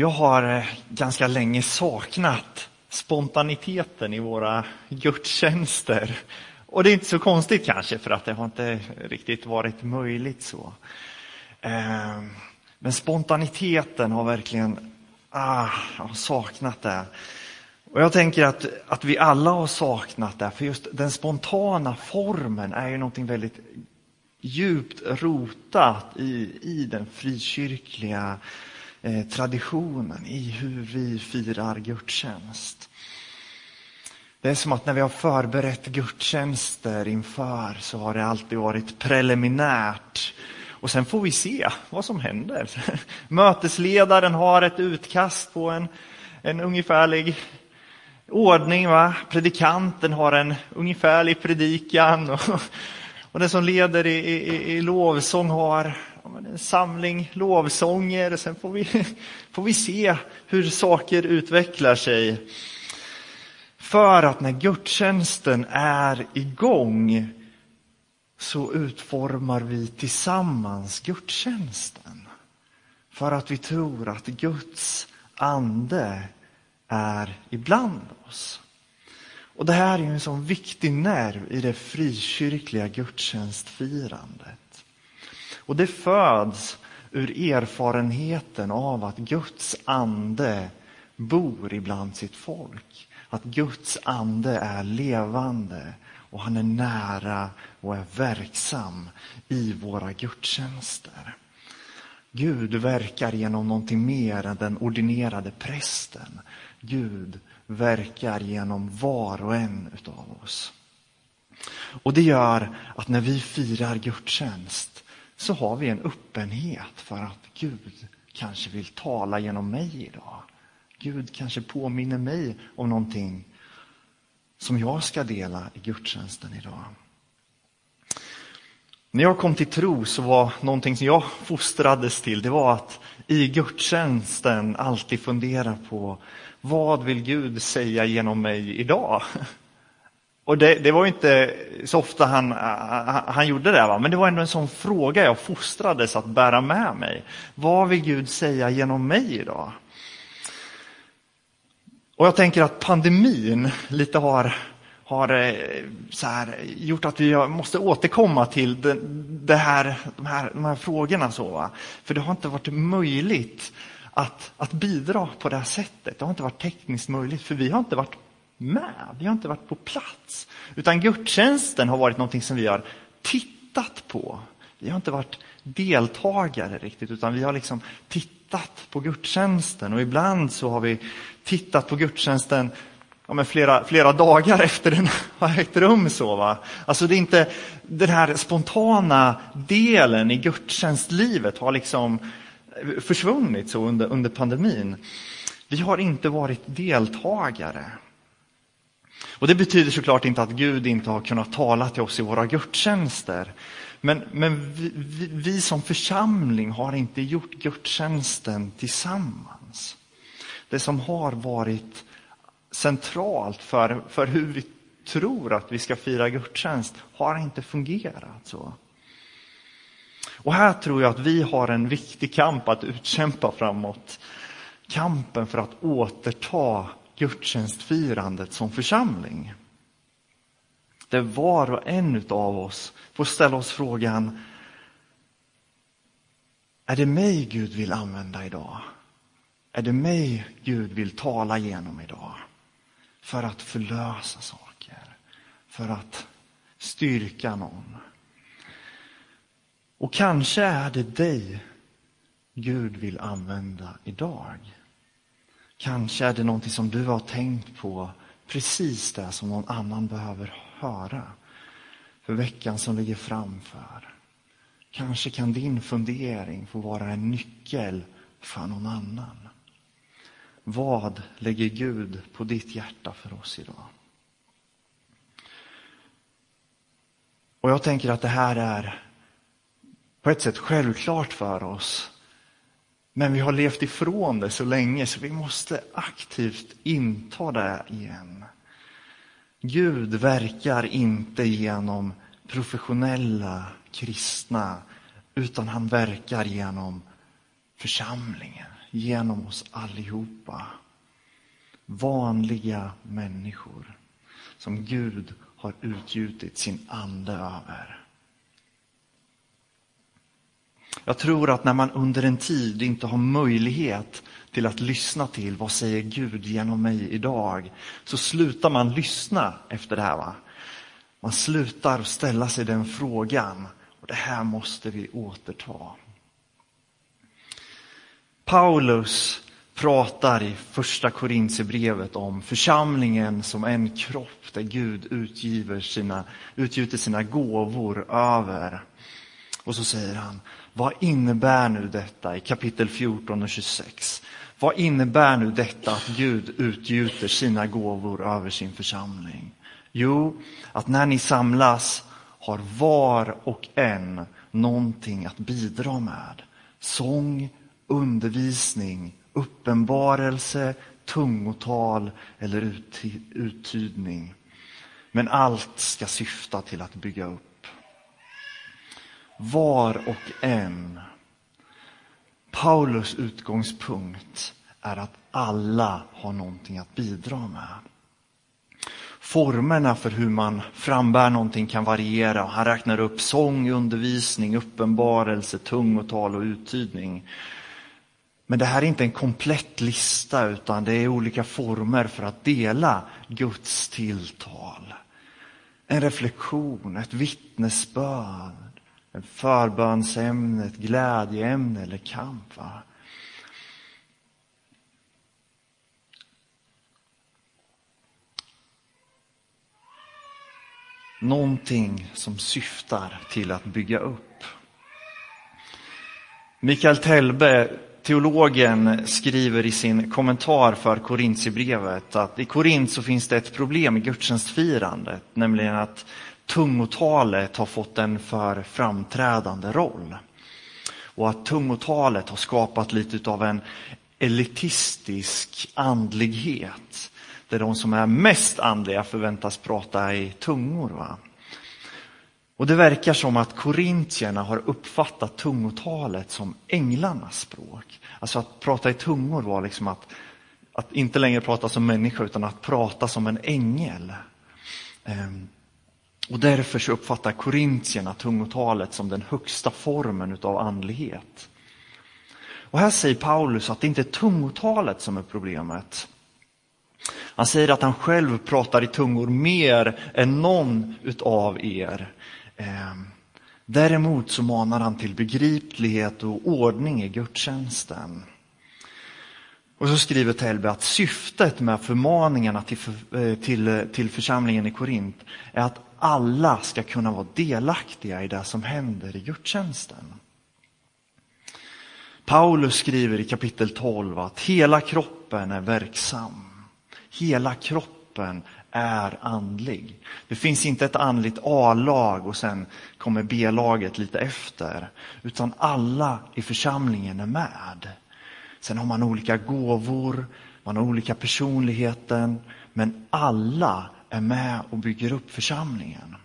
Jag har eh, ganska länge saknat spontaniteten i våra gudstjänster. Och det är inte så konstigt kanske, för att det har inte riktigt varit möjligt så. Ehm, men spontaniteten har verkligen ah, jag har saknat det. Och jag tänker att, att vi alla har saknat det, för just den spontana formen är ju någonting väldigt djupt rotat i, i den frikyrkliga eh, traditionen, i hur vi firar gudstjänst. Det är som att när vi har förberett gudstjänster inför så har det alltid varit preliminärt. Och sen får vi se vad som händer. Mötesledaren har ett utkast på en, en ungefärlig ordning. Va? Predikanten har en ungefärlig predikan. Och, och den som leder i, i, i lovsång har en samling lovsånger. Sen får vi, får vi se hur saker utvecklar sig. För att när gudstjänsten är igång så utformar vi tillsammans gudstjänsten. För att vi tror att Guds ande är ibland oss. Och det här är en sån viktig nerv i det frikyrkliga gudstjänstfirandet. Och det föds ur erfarenheten av att Guds ande bor ibland sitt folk. Att Guds ande är levande och han är nära och är verksam i våra gudstjänster. Gud verkar genom någonting mer än den ordinerade prästen. Gud verkar genom var och en utav oss. Och det gör att när vi firar gudstjänst så har vi en öppenhet för att Gud kanske vill tala genom mig idag. Gud kanske påminner mig om någonting som jag ska dela i gudstjänsten idag. När jag kom till tro så var någonting som jag fostrades till, det var att i gudstjänsten alltid fundera på vad vill Gud säga genom mig idag? Och det, det var inte så ofta han, han gjorde det, va? men det var ändå en sån fråga jag fostrades att bära med mig. Vad vill Gud säga genom mig idag? Och jag tänker att pandemin lite har, har eh, så här, gjort att vi måste återkomma till det, det här, de, här, de här frågorna. Så, va? För det har inte varit möjligt att, att bidra på det här sättet. Det har inte varit tekniskt möjligt, för vi har inte varit med. Vi har inte varit på plats. Utan gudstjänsten har varit någonting som vi har tittat på. Vi har inte varit deltagare riktigt, utan vi har liksom tittat på gudstjänsten. Och ibland så har vi tittat på gudstjänsten ja, men flera, flera dagar efter den har ägt rum. Så, va? Alltså det är inte den här spontana delen i gudstjänstlivet har liksom försvunnit så under, under pandemin. Vi har inte varit deltagare. Och Det betyder såklart inte att Gud inte har kunnat tala till oss i våra gudstjänster. Men, men vi, vi, vi som församling har inte gjort gudstjänsten tillsammans. Det som har varit centralt för, för hur vi tror att vi ska fira gudstjänst har inte fungerat så. Och här tror jag att vi har en viktig kamp att utkämpa framåt. Kampen för att återta gudstjänstfirandet som församling. Där var och en av oss får ställa oss frågan, är det mig Gud vill använda idag? Är det mig Gud vill tala genom idag? För att förlösa saker, för att styrka någon. Och kanske är det dig Gud vill använda idag. Kanske är det någonting som du har tänkt på, precis det som någon annan behöver höra för veckan som ligger framför. Kanske kan din fundering få vara en nyckel för någon annan. Vad lägger Gud på ditt hjärta för oss idag? Och jag tänker att det här är på ett sätt självklart för oss. Men vi har levt ifrån det så länge så vi måste aktivt inta det igen. Gud verkar inte genom professionella kristna utan han verkar genom församlingen, genom oss allihopa. Vanliga människor som Gud har utgjutit sin ande över. Jag tror att när man under en tid inte har möjlighet till att lyssna till vad säger Gud genom mig idag, så slutar man lyssna efter det här. Va? Man slutar ställa sig den frågan och det här måste vi återta. Paulus pratar i första Korintierbrevet om församlingen som en kropp där Gud utgiver sina, utgjuter sina gåvor över. Och så säger han, vad innebär nu detta i kapitel 14 och 26? Vad innebär nu detta att Gud utgjuter sina gåvor över sin församling? Jo, att när ni samlas har var och en någonting att bidra med. Sång, undervisning, uppenbarelse, tungotal eller uttydning. Men allt ska syfta till att bygga upp. Var och en. Paulus utgångspunkt är att alla har någonting att bidra med. Formerna för hur man frambär någonting kan variera. Han räknar upp sång, undervisning, uppenbarelse, tungotal och uttydning. Men det här är inte en komplett lista utan det är olika former för att dela Guds tilltal. En reflektion, ett vittnesbörd, en förbönsämne, ett glädjeämne eller kamp. Va? Någonting som syftar till att bygga upp. Mikael Telbe teologen skriver i sin kommentar för Korintierbrevet att i Korint så finns det ett problem i gudstjänstfirandet, nämligen att tungotalet har fått en för framträdande roll. Och att tungotalet har skapat lite av en elitistisk andlighet, där de som är mest andliga förväntas prata i tungor. Va? Och det verkar som att korintierna har uppfattat tungotalet som änglarnas språk. Alltså att prata i tungor var liksom att, att inte längre prata som människa utan att prata som en ängel. Ehm, och därför så uppfattar korintierna tungotalet som den högsta formen utav andlighet. Och här säger Paulus att det inte är tungotalet som är problemet. Han säger att han själv pratar i tungor mer än någon utav er. Ehm, däremot så manar han till begriplighet och ordning i gudstjänsten. Och så skriver Telbe att syftet med förmaningarna till, eh, till, eh, till församlingen i Korint är att alla ska kunna vara delaktiga i det som händer i gudstjänsten. Paulus skriver i kapitel 12 att hela kroppen är verksam. Hela kroppen är andlig. Det finns inte ett andligt A-lag och sen kommer B-laget lite efter. Utan alla i församlingen är med. Sen har man olika gåvor, man har olika personligheter, men alla är med och bygger upp församlingen.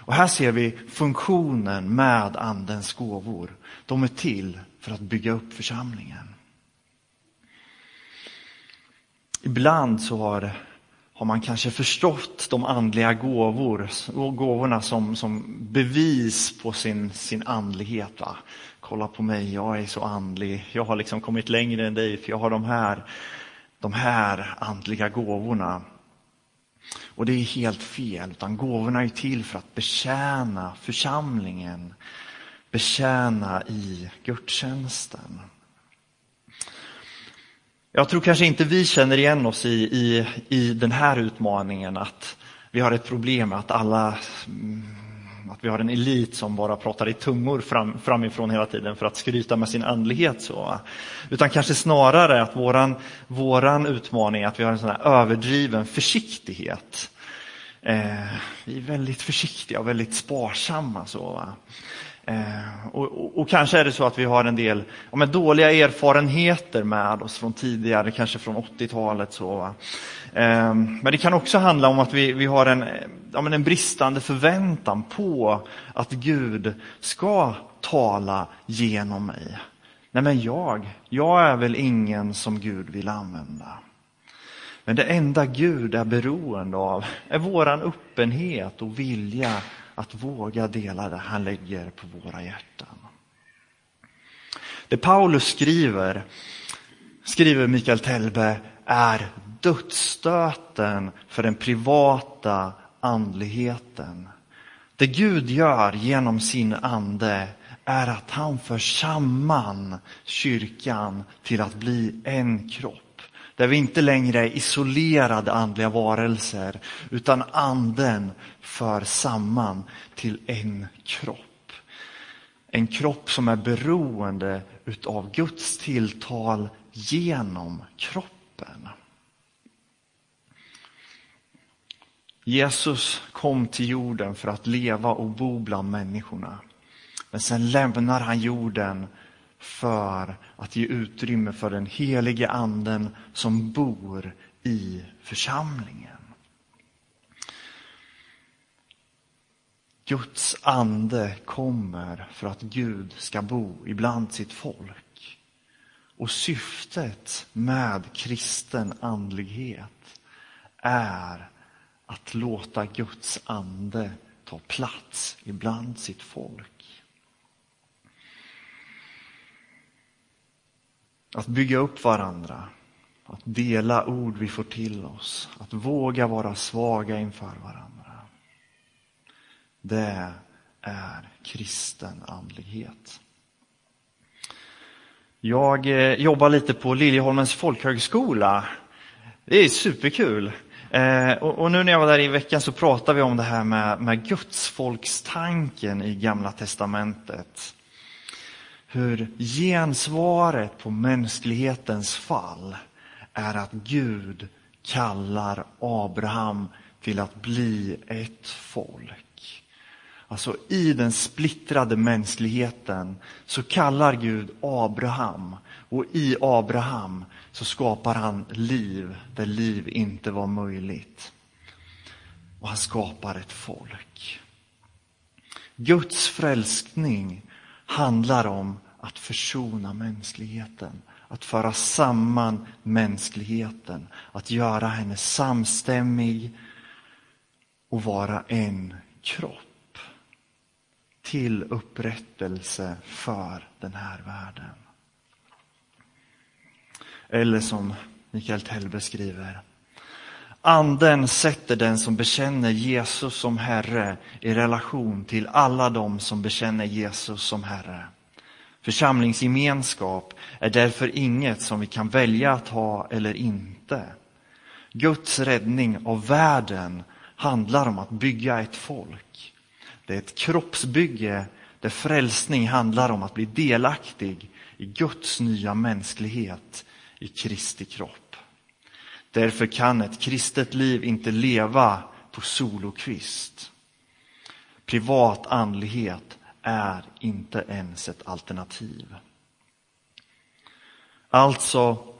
Och här ser vi funktionen med andens gåvor. De är till för att bygga upp församlingen. Ibland så har har man kanske förstått de andliga gåvor, gåvorna som, som bevis på sin, sin andlighet. Va? Kolla på mig, jag är så andlig. Jag har liksom kommit längre än dig för jag har de här, de här andliga gåvorna. Och det är helt fel, utan gåvorna är till för att betjäna församlingen, betjäna i gudstjänsten. Jag tror kanske inte vi känner igen oss i, i, i den här utmaningen att vi har ett problem med att alla mm, att vi har en elit som bara pratar i tungor fram, framifrån hela tiden för att skryta med sin andlighet. Så. Utan kanske snarare att våran, våran utmaning är att vi har en sån här överdriven försiktighet. Eh, vi är väldigt försiktiga och väldigt sparsamma. Så, va? Eh, och, och, och, kanske är det så att vi har en del ja, men dåliga erfarenheter med oss från tidigare, kanske från 80-talet. Så, eh, men det kan också handla om att vi, vi har en, ja, men en bristande förväntan på att Gud ska tala genom mig. Nej men jag, jag är väl ingen som Gud vill använda. Men det enda Gud är beroende av är våran öppenhet och vilja att våga dela det han lägger på våra hjärtan. Det Paulus skriver, skriver Mikael Telbe, är dödsstöten för den privata andligheten. Det Gud gör genom sin ande är att han för samman kyrkan till att bli en kropp. Där vi inte längre är isolerade andliga varelser, utan anden för samman till en kropp. En kropp som är beroende utav Guds tilltal genom kroppen. Jesus kom till jorden för att leva och bo bland människorna. Men sen lämnar han jorden för att ge utrymme för den helige anden som bor i församlingen. Guds ande kommer för att Gud ska bo ibland sitt folk. Och syftet med kristen andlighet är att låta Guds ande ta plats ibland sitt folk. Att bygga upp varandra, att dela ord vi får till oss, att våga vara svaga inför varandra. Det är kristen andlighet. Jag eh, jobbar lite på Liljeholmens folkhögskola. Det är superkul. Eh, och, och, nu när jag var där i veckan så pratade vi om det här med, med gudsfolkstanken i Gamla Testamentet. Hur gensvaret på mänsklighetens fall är att Gud kallar Abraham till att bli ett folk. Alltså i den splittrade mänskligheten så kallar Gud Abraham och i Abraham så skapar han liv där liv inte var möjligt. Och han skapar ett folk. Guds frälsning handlar om att försona mänskligheten, att föra samman mänskligheten, att göra henne samstämmig och vara en kropp till upprättelse för den här världen. Eller som Mikael Tell beskriver. Anden sätter den som bekänner Jesus som Herre i relation till alla de som bekänner Jesus som Herre. Församlingsgemenskap är därför inget som vi kan välja att ha eller inte. Guds räddning av världen handlar om att bygga ett folk. Det är ett kroppsbygge där frälsning handlar om att bli delaktig i Guds nya mänsklighet i Kristi kropp. Därför kan ett kristet liv inte leva på solokvist. Privat andlighet är inte ens ett alternativ. Alltså,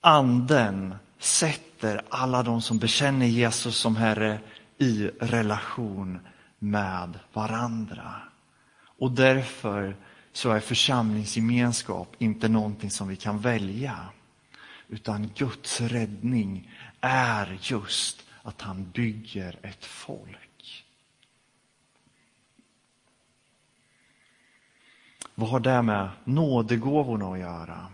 anden sätter alla de som bekänner Jesus som Herre i relation med varandra. Och därför så är församlingsgemenskap inte någonting som vi kan välja. Utan Guds räddning är just att han bygger ett folk. Vad har det med nådegåvorna att göra?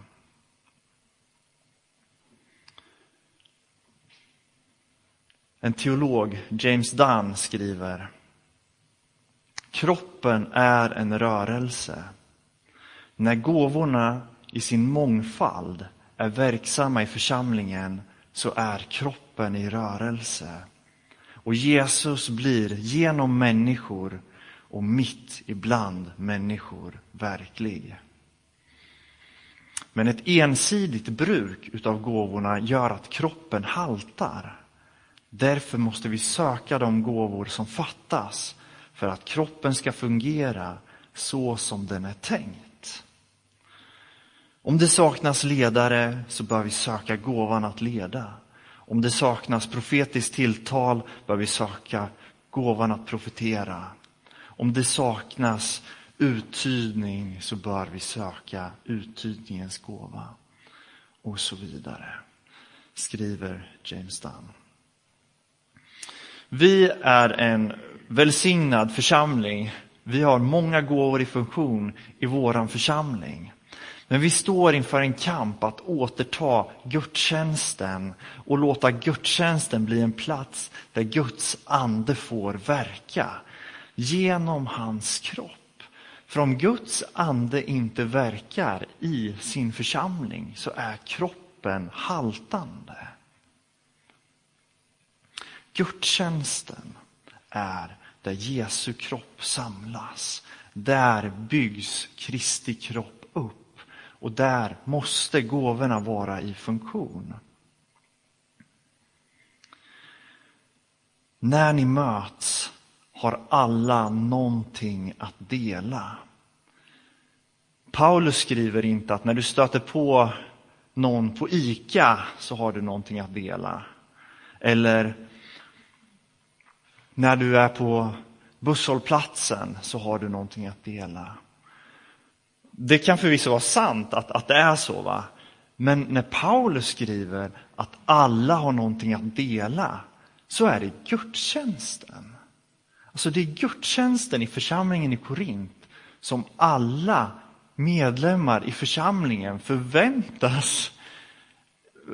En teolog, James Dunn, skriver Kroppen är en rörelse. När gåvorna i sin mångfald är verksamma i församlingen så är kroppen i rörelse. Och Jesus blir genom människor och mitt ibland människor verklig. Men ett ensidigt bruk utav gåvorna gör att kroppen haltar. Därför måste vi söka de gåvor som fattas för att kroppen ska fungera så som den är tänkt. Om det saknas ledare så bör vi söka gåvan att leda. Om det saknas profetiskt tilltal bör vi söka gåvan att profetera. Om det saknas uttydning så bör vi söka uttydningens gåva. Och så vidare, skriver James Dunn. Vi är en välsignad församling. Vi har många gåvor i funktion i våran församling. Men vi står inför en kamp att återta gudstjänsten och låta gudstjänsten bli en plats där Guds ande får verka genom hans kropp. För om Guds ande inte verkar i sin församling så är kroppen haltande. Gudstjänsten är där Jesu kropp samlas. Där byggs Kristi kropp och där måste gåvorna vara i funktion. När ni möts har alla någonting att dela. Paulus skriver inte att när du stöter på någon på ICA så har du någonting att dela. Eller när du är på busshållplatsen så har du någonting att dela. Det kan förvisso vara sant att, att det är så, va? men när Paulus skriver att alla har någonting att dela så är det gudstjänsten. Alltså det är gudstjänsten i församlingen i Korint som alla medlemmar i församlingen förväntas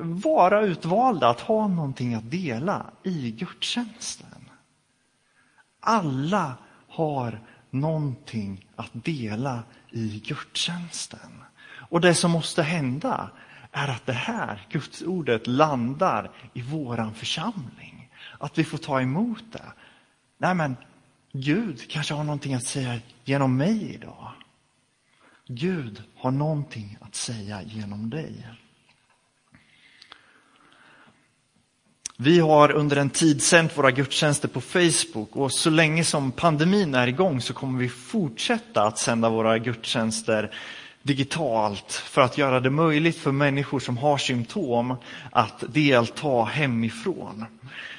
vara utvalda att ha någonting att dela i gudstjänsten. Alla har någonting att dela i gudstjänsten. Och det som måste hända är att det här gudsordet landar i våran församling. Att vi får ta emot det. Nej men, Gud kanske har någonting att säga genom mig idag. Gud har någonting att säga genom dig. Vi har under en tid sänt våra gudstjänster på Facebook och så länge som pandemin är igång så kommer vi fortsätta att sända våra gudstjänster digitalt för att göra det möjligt för människor som har symptom att delta hemifrån.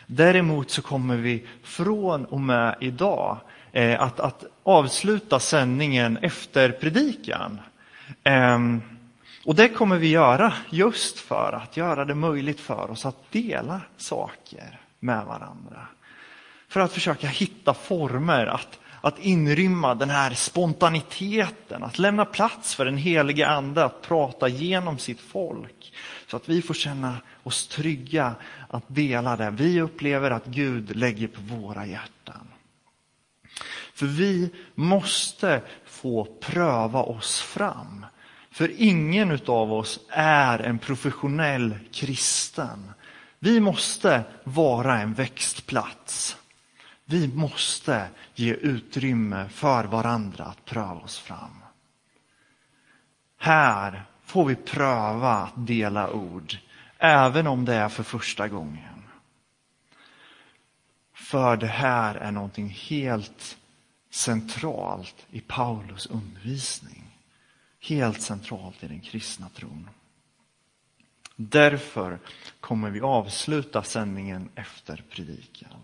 Däremot så kommer vi från och med idag eh, att, att avsluta sändningen efter predikan. Ehm, och det kommer vi göra just för att göra det möjligt för oss att dela saker med varandra. För att försöka hitta former att, att inrymma den här spontaniteten, att lämna plats för den helige ande att prata genom sitt folk. Så att vi får känna oss trygga att dela det vi upplever att Gud lägger på våra hjärtan. För vi måste få pröva oss fram. För ingen av oss är en professionell kristen. Vi måste vara en växtplats. Vi måste ge utrymme för varandra att pröva oss fram. Här får vi pröva att dela ord, även om det är för första gången. För det här är någonting helt centralt i Paulus undervisning. Helt centralt i den kristna tron. Därför kommer vi avsluta sändningen efter predikan.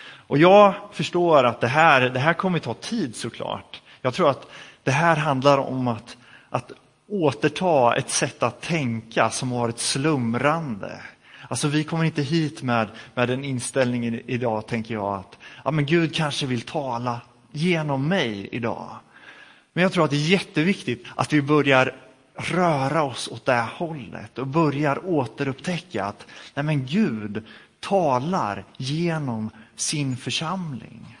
Och jag förstår att det här, det här kommer ta tid såklart. Jag tror att det här handlar om att, att återta ett sätt att tänka som har varit slumrande. Alltså vi kommer inte hit med, med den inställningen idag, tänker jag, att ja, men Gud kanske vill tala genom mig idag. Men jag tror att det är jätteviktigt att vi börjar röra oss åt det hållet och börjar återupptäcka att nej men Gud talar genom sin församling.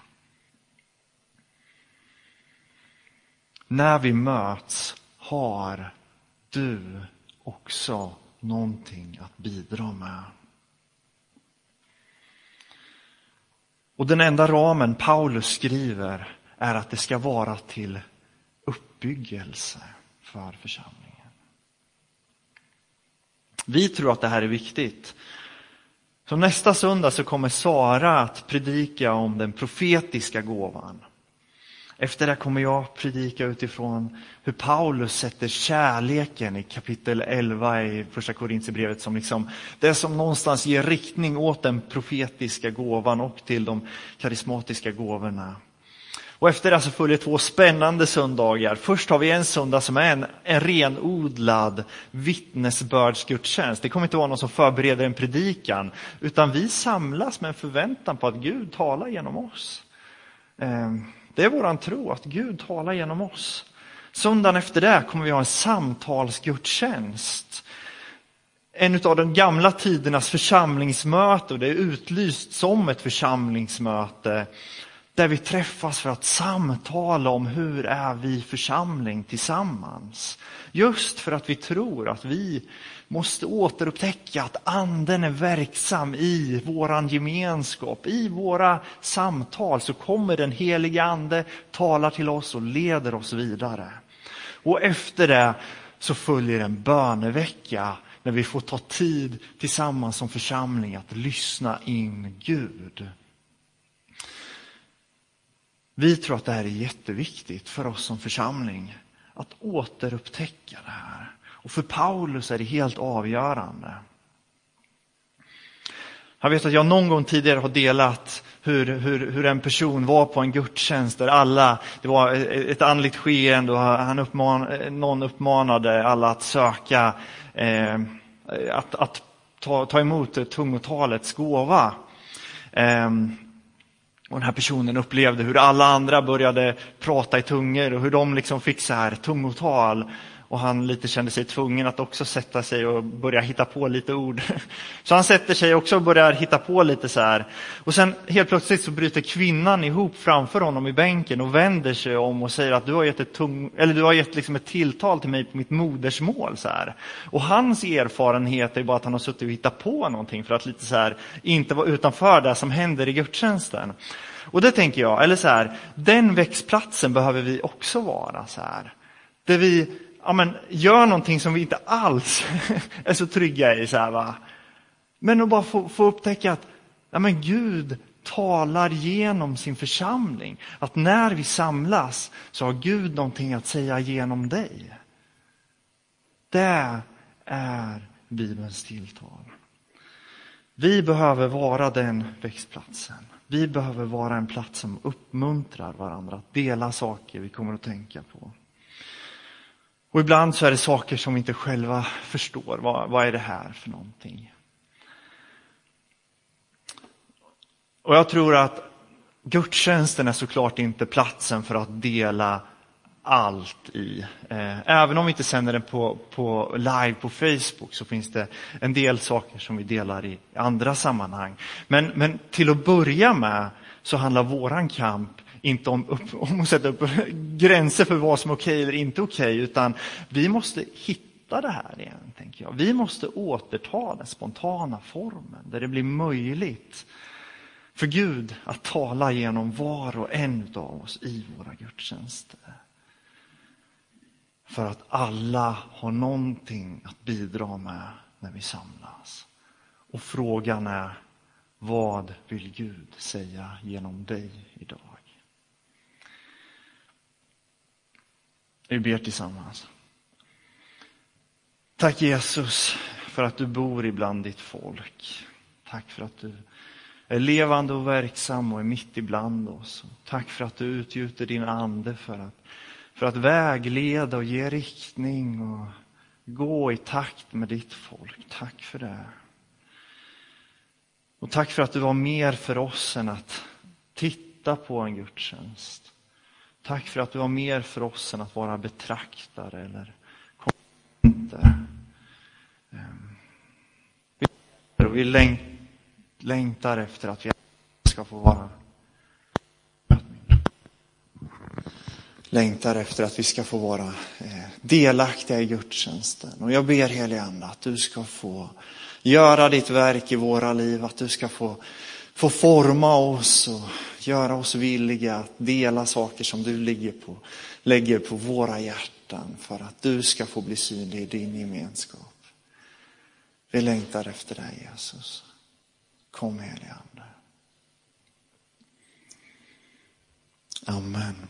När vi möts har du också någonting att bidra med. Och den enda ramen Paulus skriver är att det ska vara till uppbyggelse för församlingen. Vi tror att det här är viktigt. Så nästa söndag så kommer Sara att predika om den profetiska gåvan. Efter det kommer jag predika utifrån hur Paulus sätter kärleken i kapitel 11 i första Korintierbrevet som liksom det som någonstans ger riktning åt den profetiska gåvan och till de karismatiska gåvorna. Och efter det så följer två spännande söndagar. Först har vi en söndag som är en, en renodlad vittnesbördsgudstjänst. Det kommer inte vara någon som förbereder en predikan, utan vi samlas med en förväntan på att Gud talar genom oss. Ehm, det är våran tro, att Gud talar genom oss. Söndagen efter det kommer vi ha en samtalsgudstjänst. En av de gamla tidernas församlingsmöte, och det är utlyst som ett församlingsmöte där vi träffas för att samtala om hur är vi församling tillsammans. Just för att vi tror att vi måste återupptäcka att anden är verksam i våran gemenskap, i våra samtal så kommer den heliga ande, talar till oss och leder oss vidare. Och efter det så följer en bönevecka när vi får ta tid tillsammans som församling att lyssna in Gud. Vi tror att det här är jätteviktigt för oss som församling, att återupptäcka det här. Och för Paulus är det helt avgörande. Jag vet att jag någon gång tidigare har delat hur, hur, hur en person var på en gudstjänst där alla, det var ett andligt skeende och han uppman, någon uppmanade alla att söka, eh, att, att ta, ta emot tungotalets gåva. Eh, och den här personen upplevde hur alla andra började prata i tungor och hur de liksom fick så här tungotal. Och han lite kände sig tvungen att också sätta sig och börja hitta på lite ord. Så han sätter sig också och börjar hitta på lite så här. Och sen helt plötsligt så bryter kvinnan ihop framför honom i bänken och vänder sig om och säger att du har gett ett, tung, eller du har gett liksom ett tilltal till mig på mitt modersmål. Så här. Och hans erfarenhet är bara att han har suttit och hittat på någonting för att lite så här, inte vara utanför det som händer i gudstjänsten. Och det tänker jag, eller så här, den växtplatsen behöver vi också vara. så här. Där vi ja, men, gör någonting som vi inte alls är så trygga i. Så här, va? Men att bara få, få upptäcka att ja, men Gud talar genom sin församling. Att när vi samlas så har Gud någonting att säga genom dig. Det är Bibelns tilltal. Vi behöver vara den växtplatsen. Vi behöver vara en plats som uppmuntrar varandra att dela saker vi kommer att tänka på. Och ibland så är det saker som vi inte själva förstår. Vad, vad är det här för någonting? Och jag tror att gudstjänsten är såklart inte platsen för att dela allt i. Eh, även om vi inte sänder den på, på live på Facebook så finns det en del saker som vi delar i andra sammanhang. Men, men till att börja med så handlar våran kamp inte om, om att sätta upp gränser för vad som är okej eller inte okej, utan vi måste hitta det här igen, tänker jag. Vi måste återta den spontana formen, där det blir möjligt för Gud att tala genom var och en av oss i våra gudstjänster. För att alla har någonting att bidra med när vi samlas. Och frågan är, vad vill Gud säga genom dig idag? Vi ber tillsammans. Tack Jesus för att du bor ibland ditt folk. Tack för att du är levande och verksam och är mitt ibland oss. Tack för att du utgjuter din ande för att, för att vägleda och ge riktning och gå i takt med ditt folk. Tack för det. Och tack för att du var mer för oss än att titta på en gudstjänst. Tack för att du har mer för oss än att vara betraktare eller konsumenter. Ehm, vi längtar efter att vi ska få vara längtar efter att vi ska få vara eh, delaktiga i gudstjänsten. Och jag ber helige Ande att du ska få göra ditt verk i våra liv, att du ska få, få forma oss och göra oss villiga att dela saker som du lägger på, lägger på våra hjärtan för att du ska få bli synlig i din gemenskap. Vi längtar efter dig Jesus. Kom helige Ande. Amen.